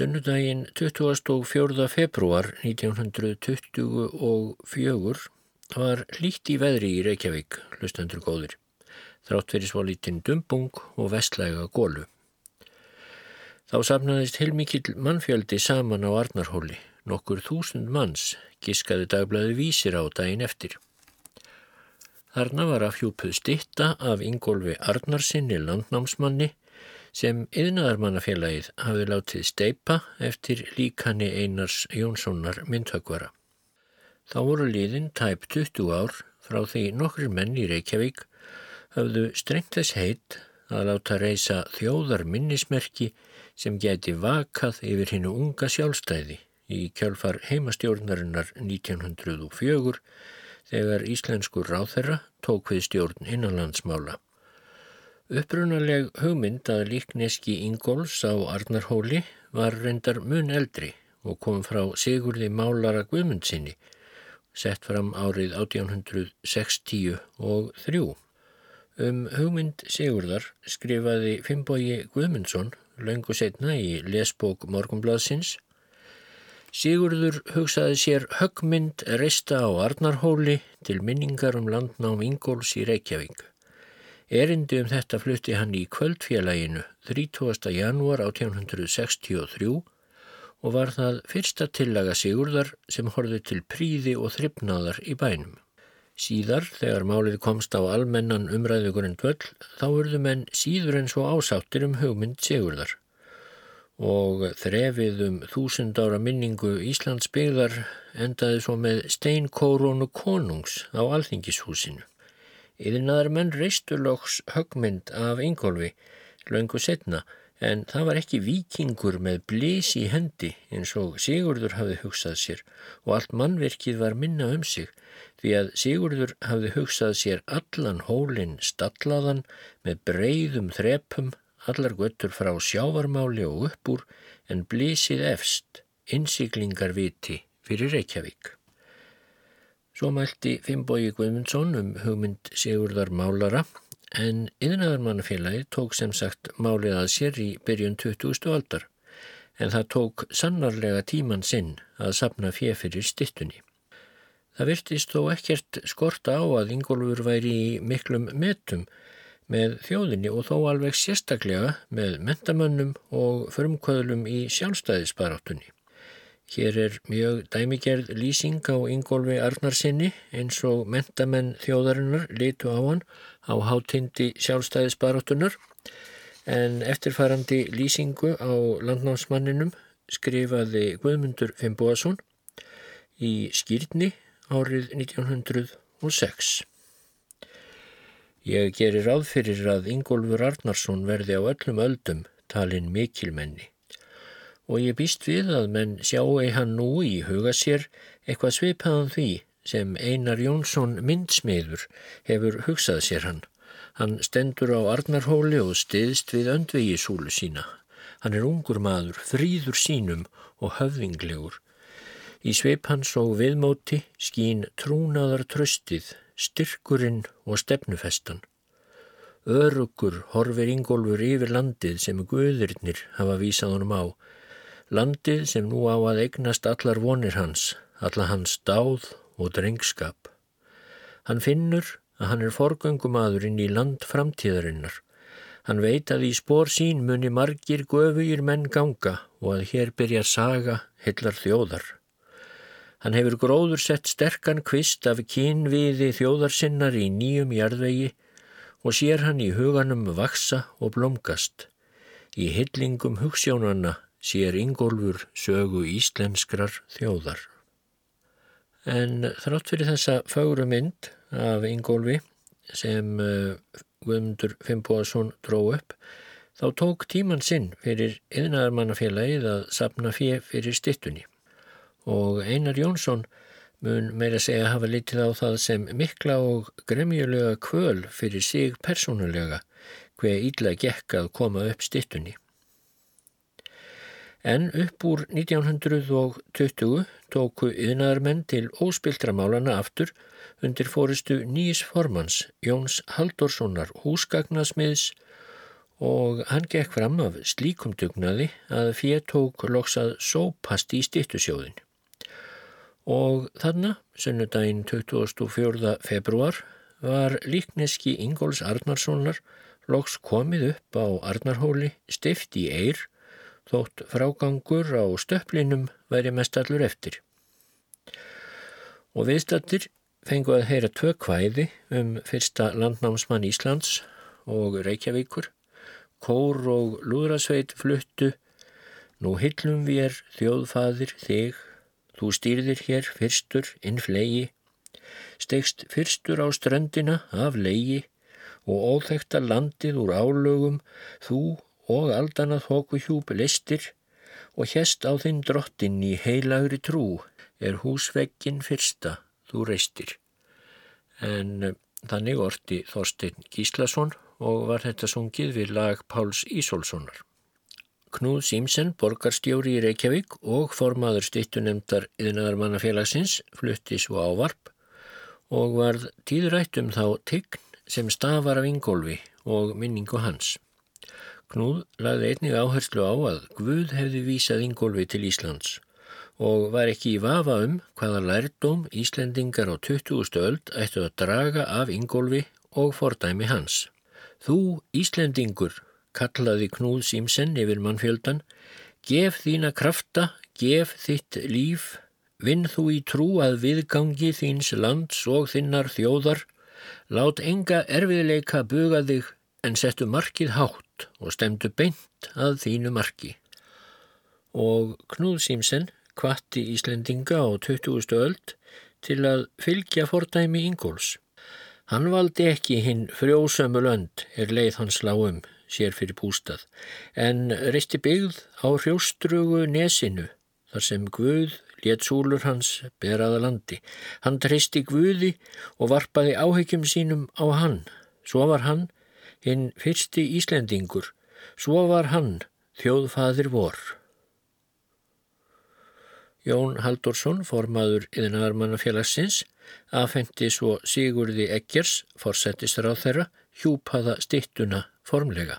Sunnudaginn 24. februar 1924 var hlýtt í veðri í Reykjavík, hlustendur góðir, þrátt fyrir svolítinn dumbung og vestlæga gólu. Þá safnaðist heilmikill mannfjöldi saman á Arnarhóli, nokkur þúsund manns, giskaði dagblæði vísir á daginn eftir. Þarna var afhjúpuð stitta af Ingólfi Arnarsinni landnámsmanni sem yðnaðarmannafélagið hafði látið steipa eftir líkanni Einars Jónssonar myndhöggvara. Þá voru liðin tæp 20 ár frá því nokkur menn í Reykjavík hafðu strengt þess heit að láta reysa þjóðar minnismerki sem geti vakað yfir hinnu unga sjálfstæði í kjálfar heimastjórnarinnar 1904 þegar íslenskur ráþerra tók við stjórn innanlandsmála. Upprunaleg hugmynd að líkneski Ingóls á Arnarhóli var reyndar mun eldri og kom frá Sigurði Málara Guðmundsinni, sett fram árið 1860 og þrjú. Um hugmynd Sigurðar skrifaði Fimbogi Guðmundsson löngu setna í lesbók Morgonbladsins. Sigurður hugsaði sér högmynd reista á Arnarhóli til minningar um landnám Ingóls í Reykjavík. Erindi um þetta flutti hann í kvöldfélaginu 30. janúar 1863 og var það fyrsta tillaga Sigurðar sem horfið til príði og þryfnaðar í bænum. Síðar, þegar málið komst á almennan umræðugurinn dvöll, þá urðu menn síður en svo ásáttir um hugmynd Sigurðar og þrefið um þúsund ára minningu Íslands byggðar endaði svo með steinkórónu konungs á alþingishúsinu. Yðinaðar menn reistu loks högmynd af Ingólfi löngu setna en það var ekki vikingur með blís í hendi eins og Sigurður hafði hugsað sér og allt mannverkið var minna um sig því að Sigurður hafði hugsað sér allan hólinn stallaðan með breyðum þrepum, allar göttur frá sjávarmáli og uppúr en blísið efst, innsiklingarviti fyrir Reykjavík. Svo mælti Finnbói Guðmundsson um hugmynd Sigurðar Málara en yðnaðarmannafélagi tók sem sagt málið að sér í byrjun 20. aldar en það tók sannarlega tíman sinn að sapna fjef fyrir stittunni. Það virtist þó ekkert skorta á að Ingólfur væri í miklum metum með þjóðinni og þó alveg sérstaklega með mentamönnum og förumkvöðlum í sjálfstæðisbaráttunni. Hér er mjög dæmigerð lýsing á Ingólfi Arnarsinni eins og mentamenn þjóðarinnar litu á hann á hátindi sjálfstæðisbaróttunar en eftirfærandi lýsingu á landnámsmanninum skrifaði Guðmundur Fimboason í skýrni árið 1906. Ég gerir ráð fyrir að Ingólfur Arnarsson verði á öllum öldum talin mikilmenni og ég býst við að menn sjáu hann nú í huga sér eitthvað svipaðan því sem Einar Jónsson myndsmiður hefur hugsað sér hann. Hann stendur á Arnarhóli og stiðst við öndvegisúlu sína. Hann er ungur maður, fríður sínum og höfðinglegur. Í sveip hans og viðmóti skín trúnaðar tröstið, styrkurinn og stefnufestan. Örugur horfir Ingólfur yfir landið sem guðurnir hafa vísað honum á Landið sem nú á að eignast allar vonir hans, alla hans dáð og drengskap. Hann finnur að hann er forgöngumadurinn í land framtíðarinnar. Hann veit að í spór sín muni margir göfugir menn ganga og að hér byrjar saga hillar þjóðar. Hann hefur gróður sett sterkan kvist af kynviði þjóðarsinnar í nýjum jarðvegi og sér hann í huganum vaksa og blomgast. Í hillingum hugssjónanna sér Ingólfur sögu íslenskrar þjóðar. En þrátt fyrir þessa fagru mynd af Ingólfi sem uh, Guðmundur Fimboðsson dró upp, þá tók tíman sinn fyrir yðnaðarmannafélagið að sapna fjö fyrir stittunni og Einar Jónsson mun meira segja hafa litið á það sem mikla og gremjulega kvöl fyrir sig persónulega hver ídla gekk að koma upp stittunni. En upp úr 1920 tóku yðnaðarmenn til óspiltramálana aftur undir fóristu nýjis formans Jóns Haldorssonar húsgagnasmiðs og hann gekk fram af slíkum dugnaði að fyrir tók loksað sópast í stittusjóðin. Og þarna, sunnudaginn 24. februar, var líkneski Ingóls Arnarssonar loks komið upp á Arnarhóli stift í eir þótt frágangur á stöplinum væri mest allur eftir. Og viðstattir fengu að heyra tvö kvæði um fyrsta landnámsmann Íslands og Reykjavíkur. Kór og lúðrasveit fluttu, nú hyllum við er þjóðfaðir þig, þú stýrðir hér fyrstur inn flegi, stegst fyrstur á ströndina af legi. Og óþekta landið úr álögum, þú og aldanað hóku hjúp listir og hérst á þinn drottin í heilagri trú er húsveggin fyrsta þú reistir. En eh, þannig orti Þorstein Gíslason og var þetta sungið við lag Páls Ísólssonar. Knúð Símsen, borgarstjóri í Reykjavík og formaður stýttunemdar yðnaðarmannafélagsins flutti svo ávarp og varð tíðrætt um þá tign sem stafar af ingólfi og minningu hans. Knúð lagði einnig áherslu á að Guð hefði vísað ingólfi til Íslands og var ekki í vafa um hvaða lærdóm Íslendingar á 20. öld ættu að draga af ingólfi og fordæmi hans. Þú, Íslendingur, kallaði Knúð Símsen yfir mannfjöldan, gef þína krafta, gef þitt líf, vinn þú í trú að viðgangi þíns lands og þinnar þjóðar, lát enga erfiðleika buga þig en settu markið hátt og stemdu beint að þínu marki. Og Knúð Símsen kvatti Íslendinga á 20. öld til að fylgja fordæmi Ingóls. Hann valdi ekki hinn frjósömu lönd er leið hans lágum sér fyrir bústað en reisti byggð á hrjóstrugu nesinu þar sem Guð létt súlur hans beraða landi. Hann treysti Guði og varpaði áhegjum sínum á hann. Svo var hann hinn fyrsti Íslendingur. Svo var hann þjóðfaðir vor. Jón Haldursson, formaður yðinarmannafélagsins, afhengti svo Sigurði Eggers, forsettistur á þeirra, hjúpaða stittuna formlega.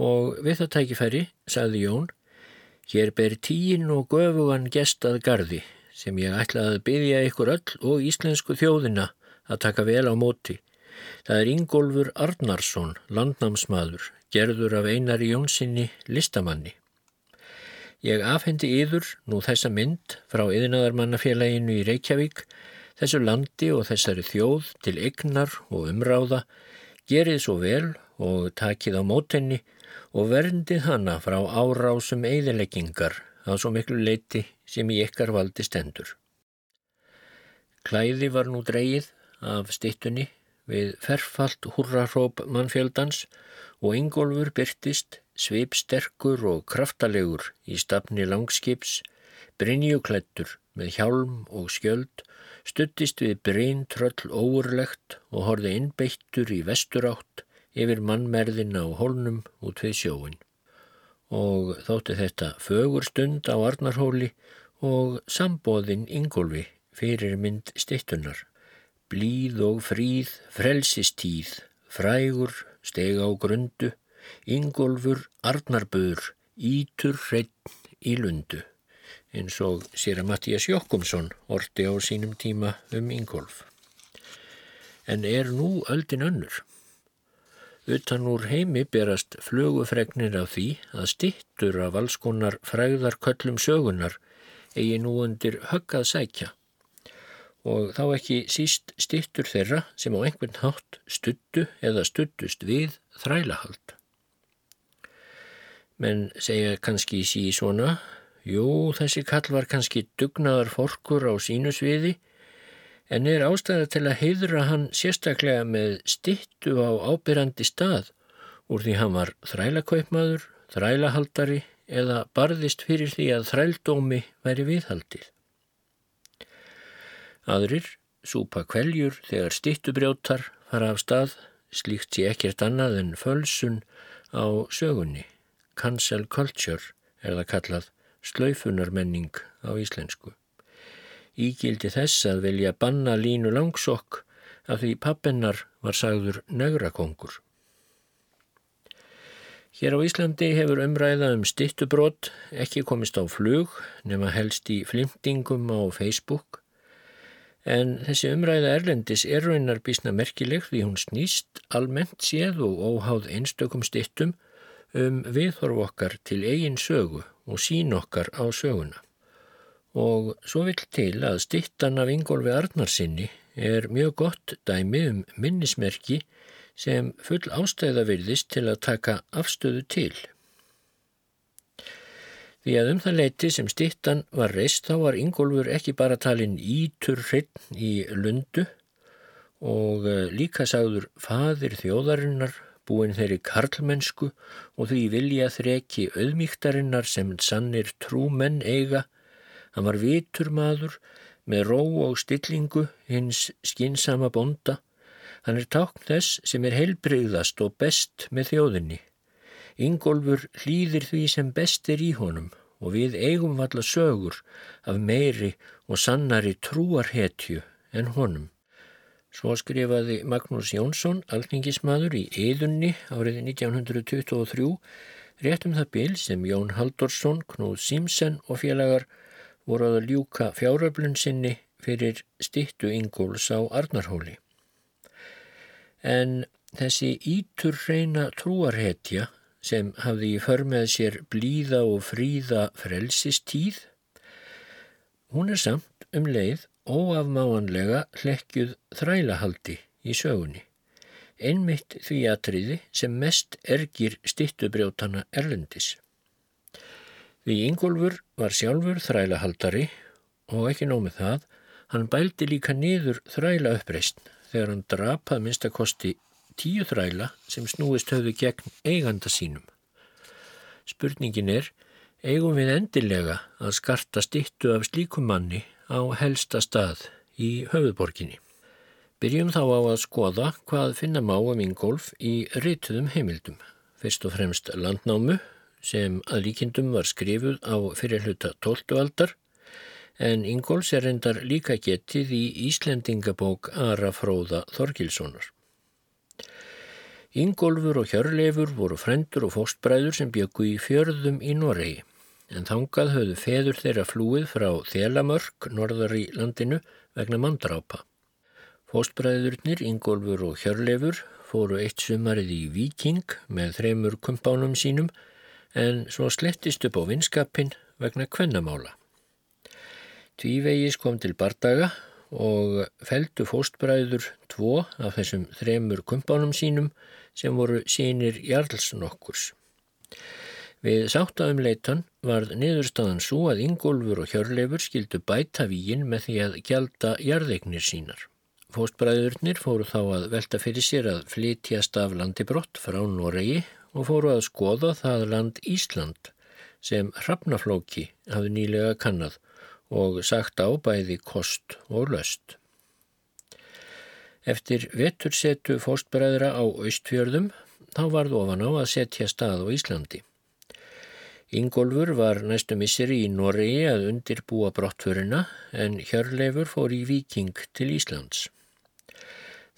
Og við það tækifæri, sagði Jón, hér ber tíin og göfugan gestað gardi sem ég ætlaði að byggja ykkur öll og íslensku þjóðina að taka vel á móti. Það er Ingólfur Arnarsson, landnámsmaður, gerður af einari Jónssoni listamanni. Ég afhendi yður nú þessa mynd frá yðnaðarmannafélaginu í Reykjavík, þessu landi og þessari þjóð til egnar og umráða, gerið svo vel og takið á mótenni og verndið hana frá árásum eðileggingar á svo miklu leiti sem í ykkar valdi stendur. Klæði var nú dreyið af stittunni við ferfalt húrraróp mannfjöldans og Ingólfur byrtist svipsterkur og kraftalegur í stafni langskips, brinjuklættur með hjálm og skjöld, stuttist við brintröll óurlegt og horði innbeittur í vesturátt yfir mannmerðin á holnum út við sjóin. Og þótti þetta fögur stund á Arnarhóli og sambóðinn Ingólfi fyrir mynd stittunar. Blíð og fríð, frelsistíð, frægur, steg á grundu, Ingólfur Arnarbur Ítur hreitn í lundu eins og sér að Mattías Jokkumsson orti á sínum tíma um Ingólf. En er nú öldin önnur? Utan úr heimi berast flögufregnir af því að stittur af alls konar fræðar köllum sögunar eigi nú undir höggað sækja og þá ekki síst stittur þeirra sem á einhvern hátt stuttu eða stuttust við þrælahald. Menn segja kannski í sí svona, jú þessi kall var kannski dugnaðar forkur á sínu sviði en er ástæða til að heidra hann sérstaklega með stittu á ábyrrandi stað úr því hann var þrælakaupmaður, þrælahaldari eða barðist fyrir því að þrældómi væri viðhaldið. Aðrir súpa kveljur þegar stittubrjótar fara af stað, slíkt sé ekkert annað en fölsun á sögunni. Cancel culture er það kallað slaufunarmenning á íslensku. Ígildi þess að vilja banna línu langsokk af því pappennar var sagður nögrakongur. Hér á Íslandi hefur umræða um stittubrót ekki komist á flug nema helst í flimtingum á Facebook en þessi umræða erlendis er raunar bísna merkileg því hún snýst almennt séð og óháð einstökum stittum um viðhorf okkar til eigin sögu og sín okkar á söguna. Og svo vill til að stittan af Ingólfi Arnarsinni er mjög gott dæmi um minnismerki sem full ástæða virðist til að taka afstöðu til. Því að um það leiti sem stittan var reist þá var Ingólfur ekki bara talinn ítur hreitn í lundu og eh, líka sagður fadir þjóðarinnar búin þeirri karlmennsku og því vilja þreki auðmíktarinnar sem sannir trúmenn eiga. Hann var vitur maður með ró og stillingu hins skinsama bonda Hann er tákn þess sem er heilbreyðast og best með þjóðinni. Ingólfur hlýðir því sem best er í honum og við eigum valla sögur af meiri og sannari trúarhetju en honum. Svo skrifaði Magnús Jónsson, alþingismadur í Eðunni árið 1923, rétt um það bil sem Jón Haldorsson, Knúð Símsen og félagar voru að ljúka fjáröflun sinni fyrir stittu Ingóls á Arnarhóli en þessi ítur reyna trúarhetja sem hafði í för með sér blíða og fríða frelsistíð, hún er samt um leið óafmáanlega hlekkjuð þrælahaldi í sögunni, einmitt því atriði sem mest ergir stittubrjótana erlendis. Því Ingólfur var sjálfur þrælahaldari og ekki nómið það, hann bældi líka niður þræla uppreist þegar hann drapað minnstakosti tíu þræla sem snúist höfðu gegn eiganda sínum. Spurningin er, eigum við endilega að skarta stittu af slíkum manni á helsta stað í höfuborginni. Byrjum þá á að skoða hvað finna má um Ingolf í rituðum heimildum. Fyrst og fremst landnámu sem að líkindum var skrifuð á fyrirluta 12. aldar en Ingóls er endar líka getið í Íslendingabók Ara Fróða Þorgilssonar. Ingólfur og Hjörleifur voru frendur og fóstbræður sem byggu í fjörðum í Noregi, en þangað höfðu feður þeirra flúið frá Þelamörk, norðar í landinu, vegna mandrápa. Fóstbræðurnir Ingólfur og Hjörleifur fóru eitt sumarið í Viking með þreymur kumpánum sínum, en svo slettist upp á vinskapin vegna kvennamála. Tvívegis kom til bardaga og feldu fóstbræður tvo af þessum þremur kumpánum sínum sem voru sínir jarls nokkurs. Við sáttaðum leitan varð niðurstaðan svo að Ingólfur og Hjörleifur skildu bæta víin með því að gjalda jarðeignir sínar. Fóstbræðurnir fóru þá að velta fyrir sér að flytjast af landi brott frá Noregi og fóru að skoða það land Ísland sem Hrafnaflóki hafði nýlega kannad og sagt á bæði kost og löst. Eftir vetursetu fóstbræðra á Östfjörðum þá varð ofan á að setja stað á Íslandi. Ingólfur var næstu misseri í Noregi að undirbúa brottförina en Hjörleifur fór í Viking til Íslands.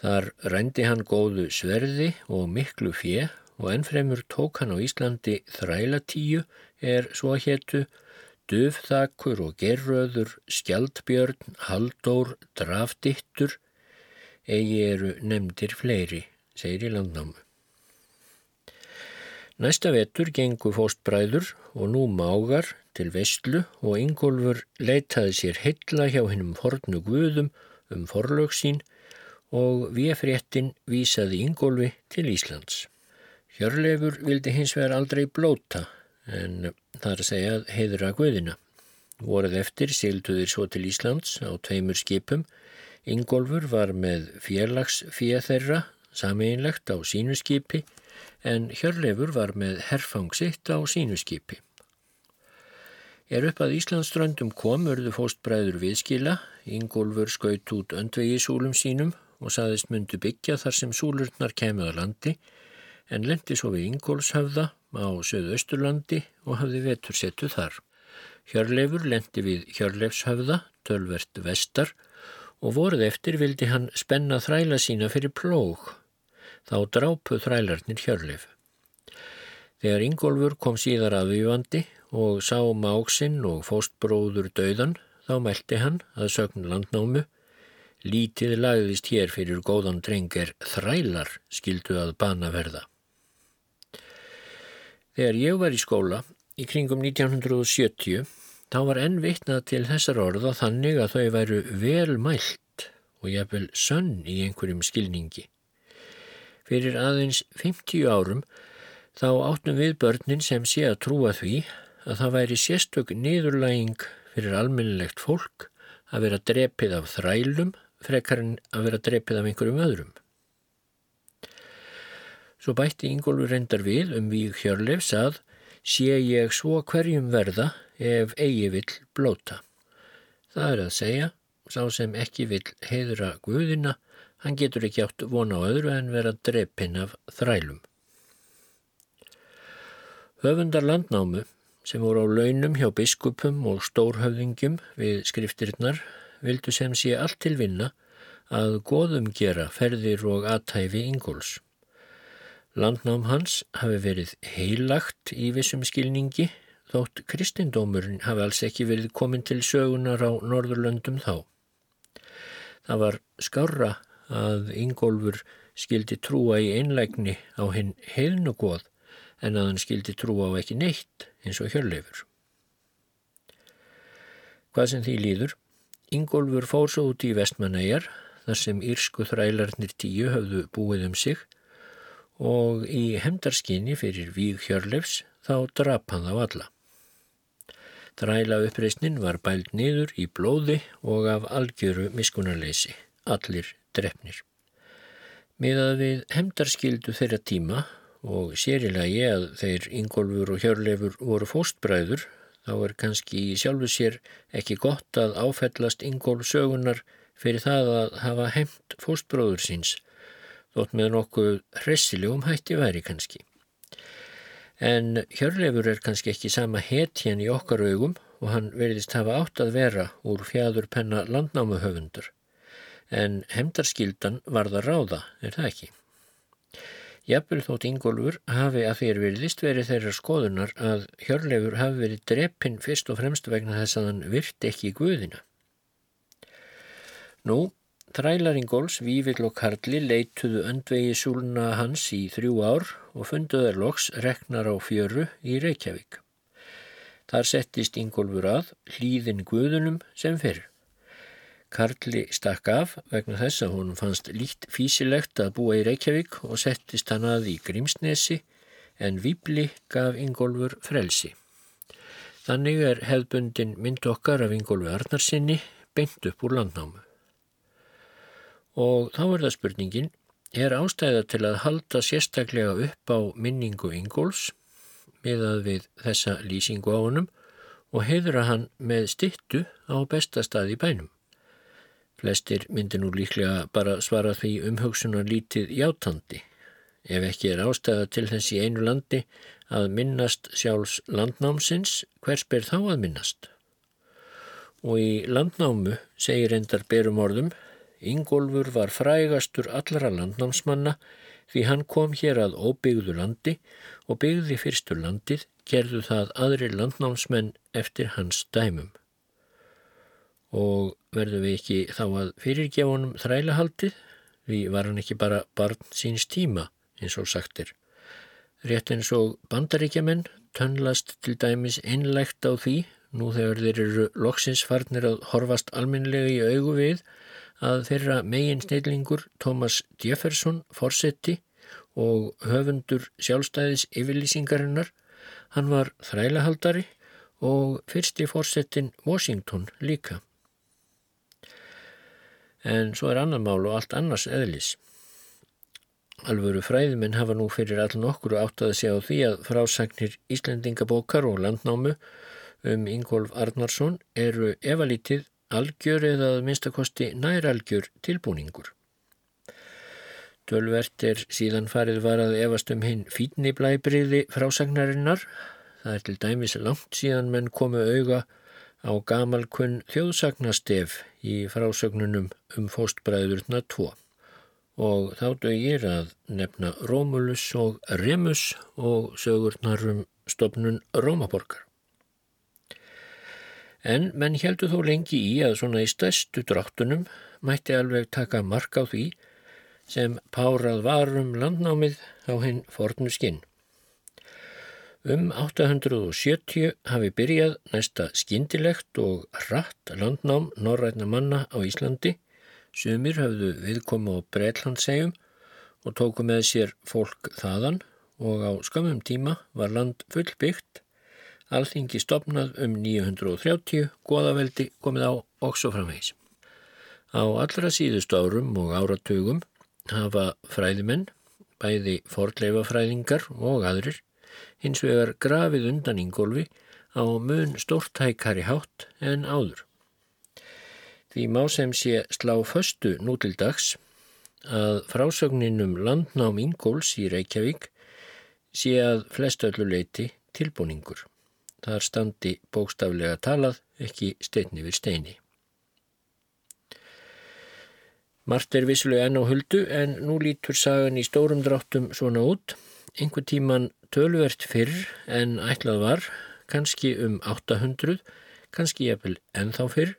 Þar rændi hann góðu sverði og miklu fjö og ennfremur tók hann á Íslandi þrælatíu er svo héttu Dufþakur og gerröður, skjaldbjörn, haldór, drafdittur, eigi eru nefndir fleiri, segir í landnámu. Næsta vetur gengu fóstbræður og nú mágar til vestlu og Ingólfur leitaði sér heilla hjá hennum fornu guðum um forlög sín og við fréttin vísaði Ingólfi til Íslands. Hjörleifur vildi hins vegar aldrei blóta en það er að segja heiðra guðina. Vorið eftir silduðir svo til Íslands á tveimur skipum. Ingólfur var með félagsfíða þeirra sameinlegt á sínu skipi en Hjörleifur var með herfang sitt á sínu skipi. Er upp að Íslandsströndum kom örðu fóstbræður viðskila, Ingólfur skaut út öndvegi súlum sínum og saðist myndu byggja þar sem súlurnar kemur að landi en lendi svo við Ingólfshafða á Suðausturlandi og hafði vetursetu þar. Hjörleifur lendi við Hjörleifshafða, tölvert vestar og voruð eftir vildi hann spenna þræla sína fyrir plóg. Þá drápu þrælarnir Hjörleif. Þegar Ingólfur kom síðar að vývandi og sá máksinn og fóstbróður döðan, þá meldi hann að sögn landnámu. Lítið lagðist hér fyrir góðan drengir þrælar skildu að bana verða. Þegar ég var í skóla í kringum 1970 þá var enn vitnað til þessar orða þannig að þau væru vel mælt og vil sönn í einhverjum skilningi. Fyrir aðeins 50 árum þá áttum við börnin sem sé að trúa því að það væri sérstök niðurlæging fyrir alminnilegt fólk að vera drepið af þrælum frekar en að vera drepið af einhverjum öðrum. Svo bætti Ingólfur reyndar við um víg hjörlefs að sé ég svo hverjum verða ef eigi vill blóta. Það er að segja, sá sem ekki vill heiðra Guðina, hann getur ekki átt vona á öðru en vera drepinn af þrælum. Höfundar landnámu sem voru á launum hjá biskupum og stórhöfðingjum við skriftirinnar vildu sem sé allt til vinna að goðum gera ferðir og aðtæfi Ingóls. Landnám hans hafi verið heilagt í vissum skilningi þótt kristindómurinn hafi alls ekki verið komin til sögunar á Norðurlöndum þá. Það var skarra að Ingólfur skildi trúa í einlægni á hinn heilnugoð en að hann skildi trúa á ekki neitt eins og hjörleifur. Hvað sem því líður, Ingólfur fór svo út í vestmanæjar þar sem írsku þrælarnir tíu höfðu búið um sig og í hemdarskinni fyrir víg hjörleifs þá drap hann á alla. Þræla uppreysnin var bælt niður í blóði og af algjöru miskunarleysi, allir drefnir. Miðað við hemdarskildu þeirra tíma og sérilagi að þeir Ingólfur og Hjörleifur voru fóstbræður þá er kannski í sjálfu sér ekki gott að áfellast Ingólf sögunar fyrir það að hafa heimt fóstbróður síns þótt með nokkuð hressilegum hætti væri kannski. En Hjörleifur er kannski ekki sama hetjan í okkar augum og hann verðist hafa átt að vera úr fjæður penna landnámuhöfundar. En hemdarskildan var það ráða, er það ekki? Jafnvel þótt Ingólfur hafi að fyrir virðist verið þeirra skoðunar að Hjörleifur hafi verið dreppin fyrst og fremst vegna þess að hann virti ekki í guðina. Nú, þrælar Ingóls, Vívill og Karli leituðu öndvegi súluna hans í þrjú ár og funduður loks reknar á fjöru í Reykjavík. Þar settist Ingólfur að hlýðin guðunum sem fyrir. Karli stakk af vegna þess að hún fannst líkt físilegt að búa í Reykjavík og settist hann að í Grímsnesi en Víbli gaf Ingólfur frelsi. Þannig er hefðbundin mynd okkar af Ingólfi Arnarsinni beint upp úr landnámu. Og þá er það spurningin, er ástæða til að halda sérstaklega upp á minningu Ingóls miðað við þessa lýsingu á honum og heiðra hann með stittu á bestastað í bænum. Flestir myndir nú líklega bara svara því umhugsunar lítið játandi. Ef ekki er ástæða til þess í einu landi að minnast sjálfs landnámsins, hvers ber þá að minnast? Og í landnámu segir endar berum orðum, Ingólfur var frægastur allra landnámsmanna því hann kom hér að óbyggðu landi og byggði fyrstur landið, gerðu það aðri landnámsmenn eftir hans dæmum og verðum við ekki þá að fyrirgefa honum þrælahaldið því var hann ekki bara barn síns tíma eins og sagtir. Rétt eins og bandaríkjaman tönnlast til dæmis einlegt á því nú þegar þeir eru loksins farnir að horfast alminlega í augu við að þeirra megin snillingur Thomas Jefferson forsetti og höfundur sjálfstæðis yfirlýsingarinnar hann var þrælahaldari og fyrsti forsettin Washington líka en svo er annar mál og allt annars eðlis. Alvöru fræðiminn hafa nú fyrir all nokkuru átt að segja á því að frásagnir Íslendingabókar og landnámu um Ingólf Arnarsson eru efalítið algjör eða að minnstakosti næralgjör tilbúningur. Tölvert er síðan farið var að efast um hinn fítni blæbriði frásagnarinnar. Það er til dæmis langt síðan menn komu auga á gamalkunn þjóðsagnastef í frásögnunum um fóstbræðurna 2 og þá dögir að nefna Rómulus og Remus og sögurnarum stopnun Rómaborgar. En menn heldur þó lengi í að svona í stærstu dráttunum mætti alveg taka mark á því sem párað varum landnámið á hinn fornu skinn. Um 870 hafi byrjað næsta skindilegt og hratt landnám norræna manna á Íslandi. Sumir hafðu viðkomu á Breitlandsegjum og tóku með sér fólk þaðan og á skamum tíma var land fullbyggt Alþingi stopnað um 930, goðaveldi komið á og svo framvegs. Á allra síðustu árum og áratugum hafa fræðimenn, bæði fordleifafræðingar og aðrir, hins vegar grafið undan íngólfi á mun stórtækari hátt en áður. Því má sem sé slá föstu nú til dags að frásögninum landnám íngóls í Reykjavík sé að flestölluleiti tilbúningur. Þar standi bókstaflega talað, ekki steinni við steini. Mart er vissulega enn á huldu en nú lítur sagan í stórum dráttum svona út. Einhver tíman tölvert fyrr en ætlað var, kannski um 800, kannski jafnvel ennþá fyrr,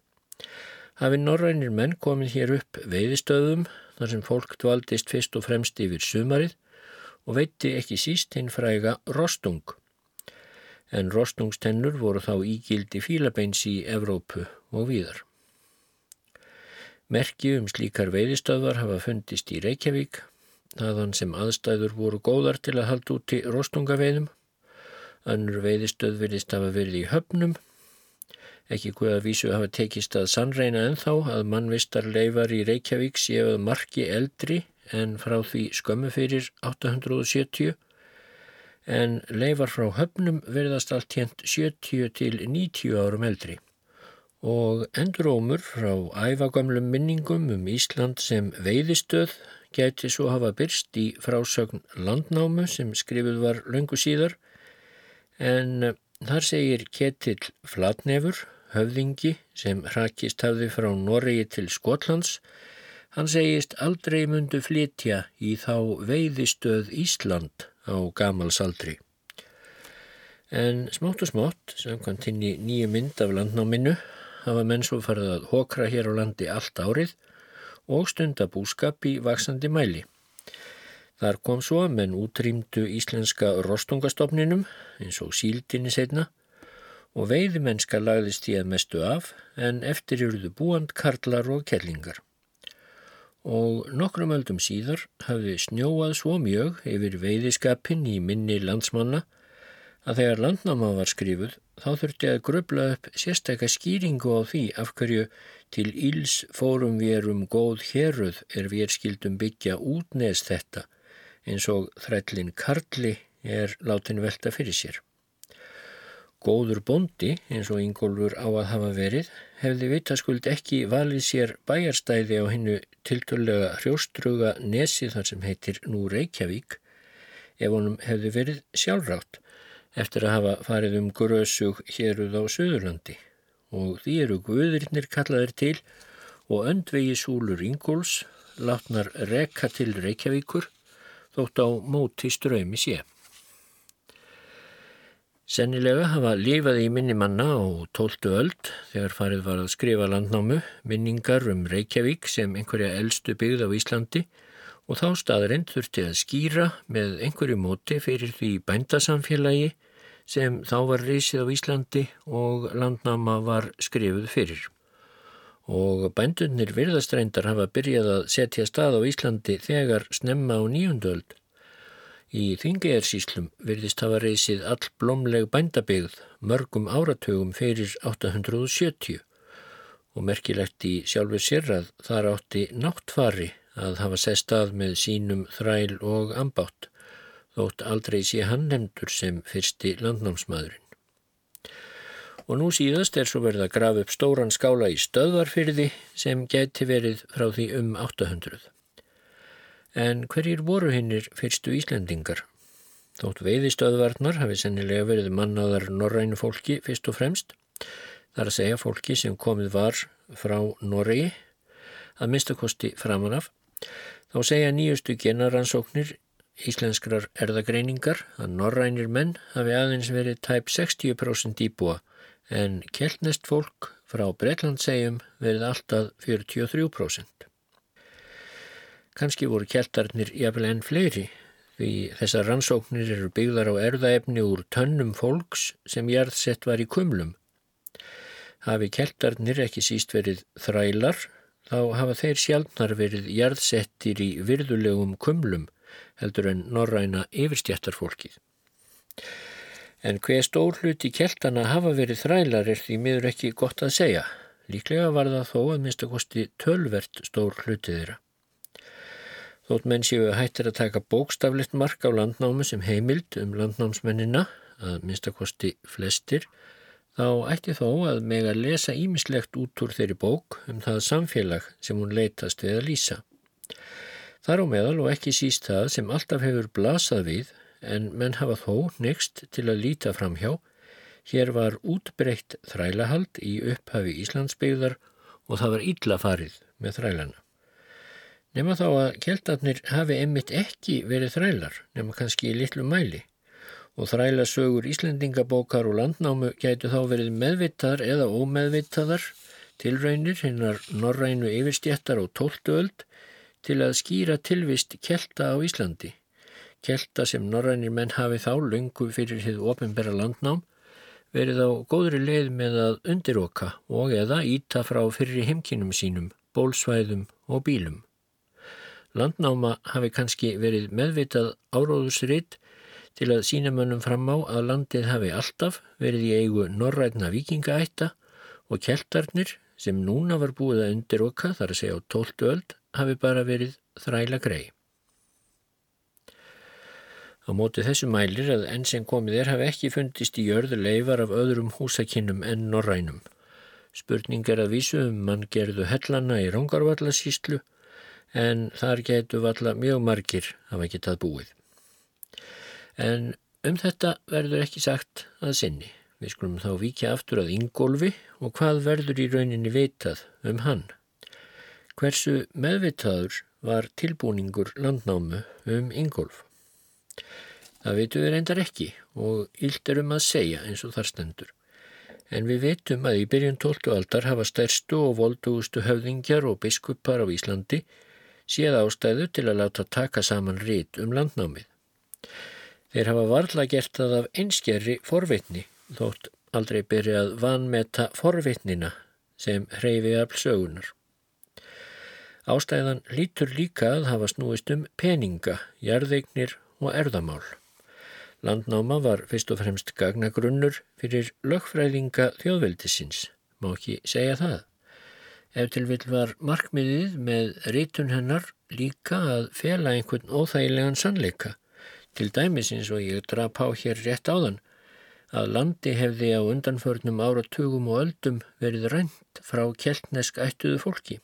hafi norrænir menn komið hér upp veiðistöðum þar sem fólk dvaldist fyrst og fremst yfir sumarið og veitti ekki síst hinn fræga rostung en rostungstennur voru þá ígildi fílabeins í Evrópu og víðar. Merki um slíkar veiðistöðvar hafa fundist í Reykjavík, þaðan sem aðstæður voru góðar til að halda út í rostungaveiðum. Önnur veiðistöð virðist hafa verið í höfnum. Ekki hvað að vísu hafa tekist að sannreina ennþá að mannvistar leifar í Reykjavík séuð marki eldri en frá því skömmu fyrir 870 en leifar frá höfnum verðast allt hérnt 70 til 90 árum eldri. Og endurómur frá æfagamlum minningum um Ísland sem veiðistöð gæti svo hafa byrst í frásögn landnámu sem skrifuð var löngu síðar. En þar segir Ketill Flatnefur, höfðingi sem hrakist hafði frá Noregi til Skotlands Hann segist aldrei mundu flytja í þá veiðistöð Ísland á gamalsaldri. En smátt og smátt, samkvæmt hinn í nýju mynd af landnáminu, hafa menn svo farið að hokra hér á landi allt árið og stunda búskap í vaksandi mæli. Þar kom svo að menn útrýmdu íslenska rostungastofninum eins og síldinni setna og veiðimennska lagðist í að mestu af en eftir eruðu búand karlar og kellingar og nokkrum öldum síðar hafði snjóað svo mjög yfir veiðiskapin í minni landsmanna að þegar landnáma var skrifuð þá þurfti að gröbla upp sérstakka skýringu á því af hverju til íls fórum við um góð héruð er við skildum byggja útneðs þetta eins og þrællin Karli er látin velta fyrir sér. Góður bondi, eins og Ingólfur á að hafa verið, hefði vitaskuld ekki valið sér bæjarstæði á hennu tilturlega hrjóstruga nesi þar sem heitir nú Reykjavík ef honum hefði verið sjálfrátt eftir að hafa farið um grösug héruð á Suðurlandi og því eru guðurinnir kallaðir til og öndvegi súlur Ingóls látnar rekka til Reykjavíkur þótt á móti ströymi sé. Sennilega hafa lifaði í minni manna á tóltu öld þegar farið var að skrifa landnámu minningar um Reykjavík sem einhverja eldstu byggð á Íslandi og þá staðarind þurfti að skýra með einhverju móti fyrir því bændasamfélagi sem þá var reysið á Íslandi og landnáma var skrifuð fyrir. Og bændunir virðastrændar hafa byrjað að setja stað á Íslandi þegar snemma á nýjundöld Í Þingegjarsíslum virðist hafa reysið all blómleg bændabegð mörgum áratögum fyrir 870 og merkilegt í sjálfur sér að þar átti náttfari að hafa sest að með sínum þræl og ambátt þótt aldrei sé hann nefndur sem fyrsti landnámsmaðurinn. Og nú síðast er svo verið að grafa upp stóran skála í stöðvarfyrði sem geti verið frá því um 800. En hverjir voru hinnir fyrstu Íslendingar? Þótt veiðistöðvarnar hafi sennilega verið mannaðar norrænu fólki fyrst og fremst. Það er að segja fólki sem komið var frá Noregi að minnstakosti framanaf Þá segja nýjustu genaransóknir íslenskrar erðagreiningar að norrænir menn hafi aðeins verið tæp 60% íbúa en keltnest fólk frá Breitlandsegjum verið alltaf 43%. Kanski voru keltarnir jafnvel enn fleiri því þessar rannsóknir eru byggðar á erðaefni úr tönnum fólks sem jarðsett var í kumlum. Hafi keltarnir ekki síst verið þrælar þá hafa þeir sjálfnar verið jarðsettir í virðulegum kumlum heldur en norræna yfirstjættarfólkið. En hver stór hluti keltana hafa verið þrælar er því miður ekki gott að segja. Líklega var það þó að minnstakosti tölvert stór hlutið þeirra. Þótt menn séu hættir að taka bókstaflegt mark á landnámi sem heimild um landnámsmennina, að minnstakosti flestir, þá ætti þó að meg að lesa ímislegt út úr þeirri bók um það samfélag sem hún leitast við að lýsa. Þar á meðal og ekki síst það sem alltaf hefur blasað við en menn hafa þó next til að líta fram hjá. Hér var útbreytt þrælahald í upphafi Íslandsbyggðar og það var illa farið með þrælana. Nefna þá að keltarnir hafi einmitt ekki verið þrælar, nefna kannski í litlu mæli og þrælasögur Íslendingabókar og landnámu gætu þá verið meðvittaðar eða ómeðvittaðar tilraunir hinnar norrænu yfirstjættar og tóltuöld til að skýra tilvist kelta á Íslandi. Kelta sem norrænir menn hafi þá lungu fyrir hið ofinbæra landnám verið á góðri leið með að undiroka og eða íta frá fyrir heimkinum sínum, bólsvæðum og bílum. Landnáma hafi kannski verið meðvitað áróðusritt til að sína mönnum fram á að landið hafi alltaf verið í eigu norrætna vikingaætta og keltarnir sem núna var búið að undiroka þar að segja á tóltu öld hafi bara verið þræla grei. Á móti þessu mælir að enn sem komið er hafi ekki fundist í jörðu leifar af öðrum húsakinnum enn norrænum. Spurning er að vísu um mann gerðu hellana í Róngarvallasíslu en þar getur valla mjög margir hafa getað búið. En um þetta verður ekki sagt að sinni. Við skulum þá vikja aftur að Ingólfi og hvað verður í rauninni vitað um hann. Hversu meðvitaður var tilbúningur landnámu um Ingólf? Það veitum við reyndar ekki og ylt er um að segja eins og þar stendur. En við veitum að í byrjun 12. aldar hafa stærstu og voldugustu höfðingjar og biskupar á Íslandi séð ástæðu til að láta taka saman rít um landnámið. Þeir hafa varla gert það af einskerri forvitni, þótt aldrei byrja að vanmeta forvitnina sem hreyfi af sögunar. Ástæðan lítur líka að hafa snúist um peninga, jarðeignir og erðamál. Landnáma var fyrst og fremst gagnagrunnur fyrir lögfræðinga þjóðveldisins, má ekki segja það. Ef til vil var markmiðið með rítun hennar líka að fela einhvern óþægilegan sannleika. Til dæmisins og ég drap á hér rétt áðan að landi hefði á undanförnum áratugum og öldum verið rænt frá keltnesk ættuðu fólki.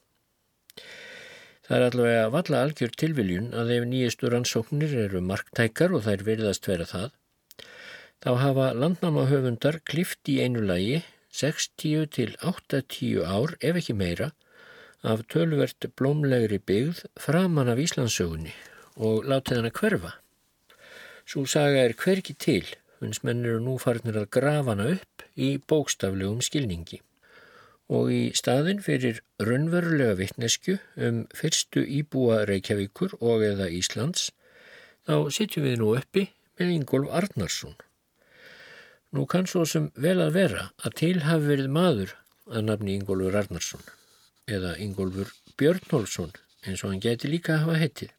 Það er allavega valla algjör tilviljun að ef nýjistur ansóknir eru marktækar og þær virðast vera það, þá hafa landnámahöfundar klift í einu lagi 60 til 80 ár, ef ekki meira, af tölvert blómlegri byggð framann af Íslandsögunni og látið hana hverfa. Svo saga er hverki til, hans menn eru nú farnir að grafa hana upp í bókstaflegum skilningi. Og í staðin fyrir raunverulega vittnesku um fyrstu íbúa Reykjavíkur og eða Íslands, þá sitjum við nú uppi með Ingólf Arnarsson Nú kann svo sem vel að vera að til hafi verið maður að nafni Ingólfur Arnarsson eða Ingólfur Björnholsson eins og hann gæti líka hafa heitið.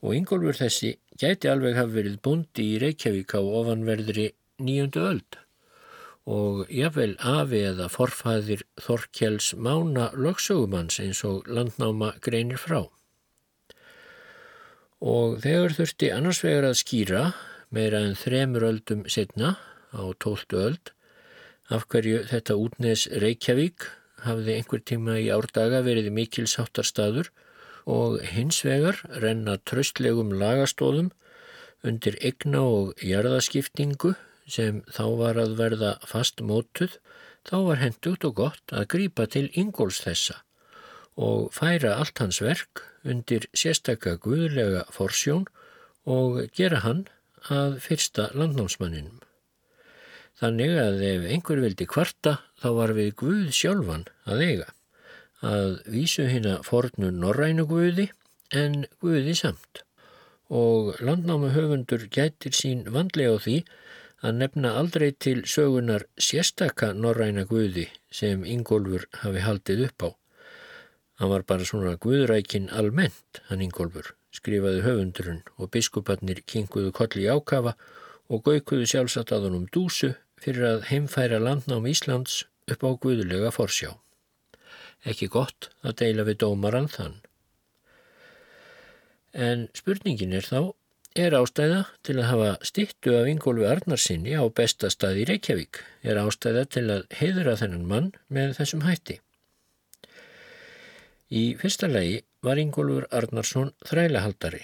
Og Ingólfur þessi gæti alveg hafi verið bundi í Reykjavík á ofanverðri nýjöndu öld og jáfnvel afi eða forfæðir Þorkjells mána lögsögumanns eins og landnáma greinir frá. Og þegar þurfti annars vegar að skýra meira en þremur öldum setna á tóltu öld. Af hverju þetta útnes Reykjavík? Hafði einhver tíma í árdaga verið mikilsáttarstaður og hins vegar renna tröstlegum lagastóðum undir egna og jarðaskiptingu sem þá var að verða fast mótuð, þá var hendugt og gott að grýpa til Ingóls þessa og færa allt hans verk undir sérstakka guðlega forsjón og gera hann að fyrsta landnámsmanninum. Þannig að ef einhver vildi kvarta þá var við Guð sjálfan að eiga, að vísu hérna fornu norrænu Guði en Guði samt. Og landnáma höfundur gætir sín vandlega á því að nefna aldrei til sögunar sérstakka norræna Guði sem Ingólfur hafi haldið upp á. Hann var bara svona Guðrækin almennt, hann Ingólfur, skrifaði höfundurinn og biskupatnir kinguðu kolli í ákafa og gaukuðu sjálfsagt að honum dúsu fyrir að heimfæra landnám Íslands upp á guðulega forsjá. Ekki gott að deila við dómaran þann. En spurningin er þá, er ástæða til að hafa stittu af Ingólfi Arnarsinni á besta stað í Reykjavík? Er ástæða til að heiðra þennan mann með þessum hætti? Í fyrsta legi var Ingólfur Arnarsson þrælahaldari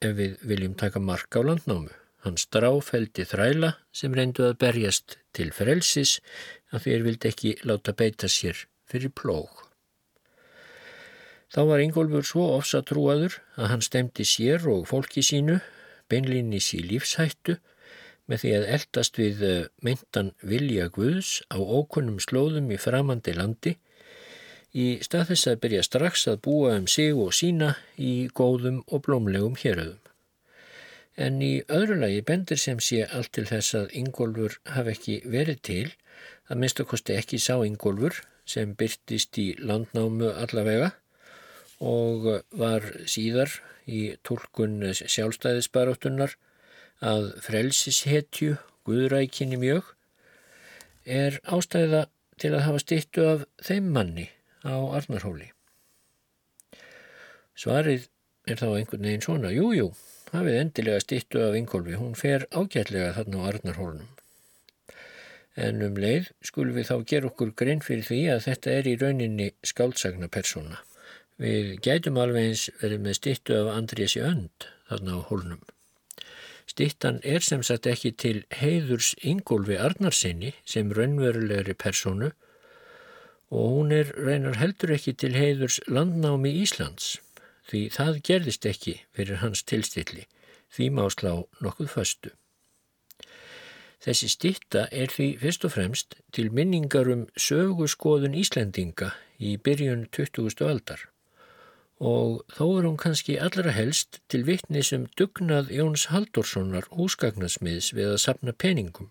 ef við viljum taka mark á landnámu. Hann stráfældi þræla sem reyndu að berjast til frelsis að þeir vildi ekki láta beita sér fyrir plóg. Þá var Ingólfur svo ofsatrúaður að hann stemdi sér og fólki sínu, beinlinnis í lífshættu, með því að eldast við eh, meintan vilja Guðs á ókunnum slóðum í framandi landi, í stað þess að byrja strax að búa um sig og sína í góðum og blómlegum héröðum en í öðru lagi bendir sem sé allt til þess að Ingólfur hafi ekki verið til, að minnst að kosti ekki sá Ingólfur sem byrtist í landnámu allavega og var síðar í tólkun sjálfstæðisbaróttunar að frelsishetju Guðrækinni mjög er ástæða til að hafa stittu af þeim manni á Arnarhóli. Svarið er þá einhvern veginn svona, jújú, jú, hafið endilega stittu af Ingólfi, hún fer ágætlega þarna á Arnarhólunum. En um leið skulum við þá gera okkur grein fyrir því að þetta er í rauninni skáldsagna persóna. Við gætum alveg eins verið með stittu af Andriesi Önd þarna á hólnum. Stittan er sem sagt ekki til heiðurs Ingólfi Arnarsinni sem raunverulegri persónu og hún er reynar heldur ekki til heiðurs landnámi Íslands því það gerðist ekki fyrir hans tilstilli, því má slá nokkuð föstu. Þessi stitta er því fyrst og fremst til minningar um söguskoðun Íslendinga í byrjun 20. aldar og þó er hún kannski allra helst til vittnis um dugnað Jóns Haldurssonar húsgagnasmiðs við að sapna peningum.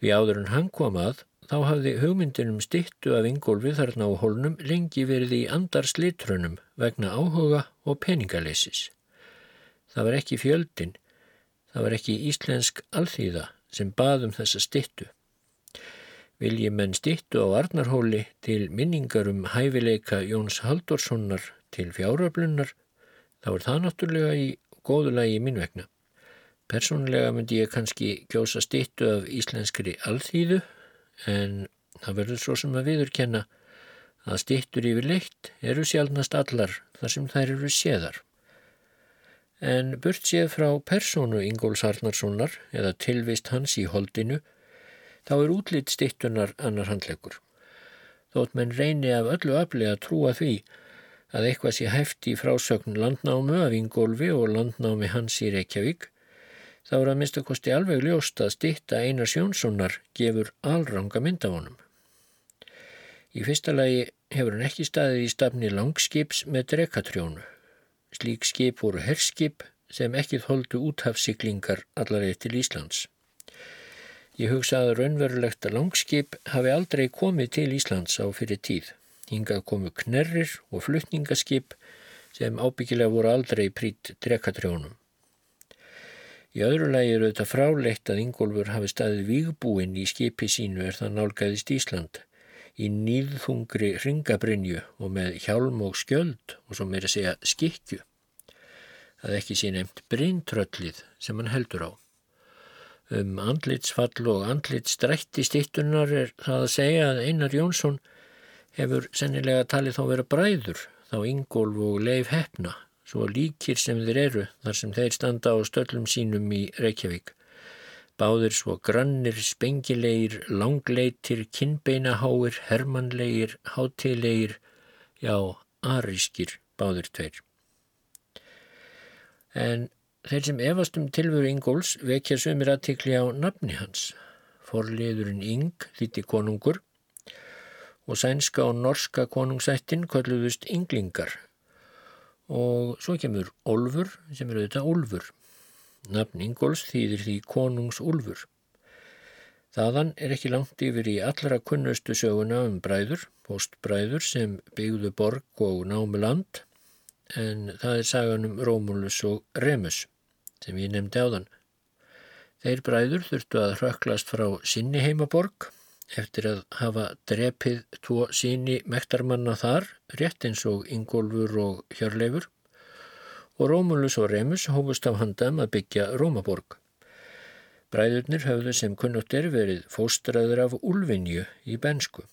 Við áður en hann kom að Þá hafði hugmyndinum stittu af Ingólfi þarna á hólnum lengi verið í andar slitrunum vegna áhuga og peningalessis. Það var ekki fjöldin, það var ekki íslensk alþýða sem baðum þessa stittu. Vilji menn stittu á Arnarhóli til minningar um hæfileika Jóns Haldurssonar til fjáröflunar, þá er það náttúrulega í góðulagi minn vegna. Personlega myndi ég kannski kjósa stittu af íslenskri alþýðu en það verður svo sem að viðurkenna að stittur yfir leitt eru sjálfnast allar þar sem þær eru séðar. En burt séð frá persónu Ingóls Arnarssonar eða tilvist hans í holdinu, þá er útlitt stittunar annar handlegur. Þótt menn reyni af öllu aflega að trúa því að eitthvað sé hæft í frásögn landnámu af Ingólfi og landnámi hans í Reykjavík, þá er að minnstakosti alveg ljóst að stitta Einar Sjónssonar gefur alranga mynd af honum. Í fyrsta lagi hefur hann ekki staðið í stafni langskips með drekatrjónu. Slík skip voru herskip sem ekki þóldu úthafsiklingar allarið til Íslands. Ég hugsa að raunverulegt að langskip hafi aldrei komið til Íslands á fyrir tíð. Hingað komu knerrir og flutningaskip sem ábyggilega voru aldrei prýtt drekatrjónum. Í öðru lagi eru þetta fráleitt að Ingólfur hafi staðið vígbúinn í skipi sínu er það nálgæðist Ísland í nýðhungri ringabrinju og með hjálm og skjöld og svo meira segja skikju. Það ekki sé nefnt brintröllið sem hann heldur á. Um andlitsfall og andlitsstrætti stittunar er það að segja að Einar Jónsson hefur sennilega talið þá vera bræður þá Ingólf og Leif Hefna svo líkir sem þeir eru þar sem þeir standa á stöllum sínum í Reykjavík. Báðir svo grannir, spengilegir, langleitir, kinnbeinaháir, hermanlegir, hátilegir, já, arískir báðir tveir. En þeir sem efast um tilveru Ingóls vekja sömur aðtikli á nafni hans. Forliðurinn Ing þýtti konungur og sænska og norska konungsættin kalluðust Inglingar og svo kemur Olfur sem eru þetta Olfur. Nafn Ingóls þýðir því konungsúlfur. Þaðan er ekki langt yfir í allra kunnustu söguna um bræður, postbræður sem byggðu borg og námu land en það er sagan um Rómulus og Remus sem ég nefndi á þann. Þeir bræður þurftu að hröklast frá sinni heimaborg eftir að hafa drepið tvo síni mektarmanna þar, rétt eins og Ingólfur og Hjörleifur, og Rómulus og Remus hófust af handam að byggja Rómaborg. Bræðurnir höfðu sem kunnugt er verið fóstraður af Ulfinju í bensku.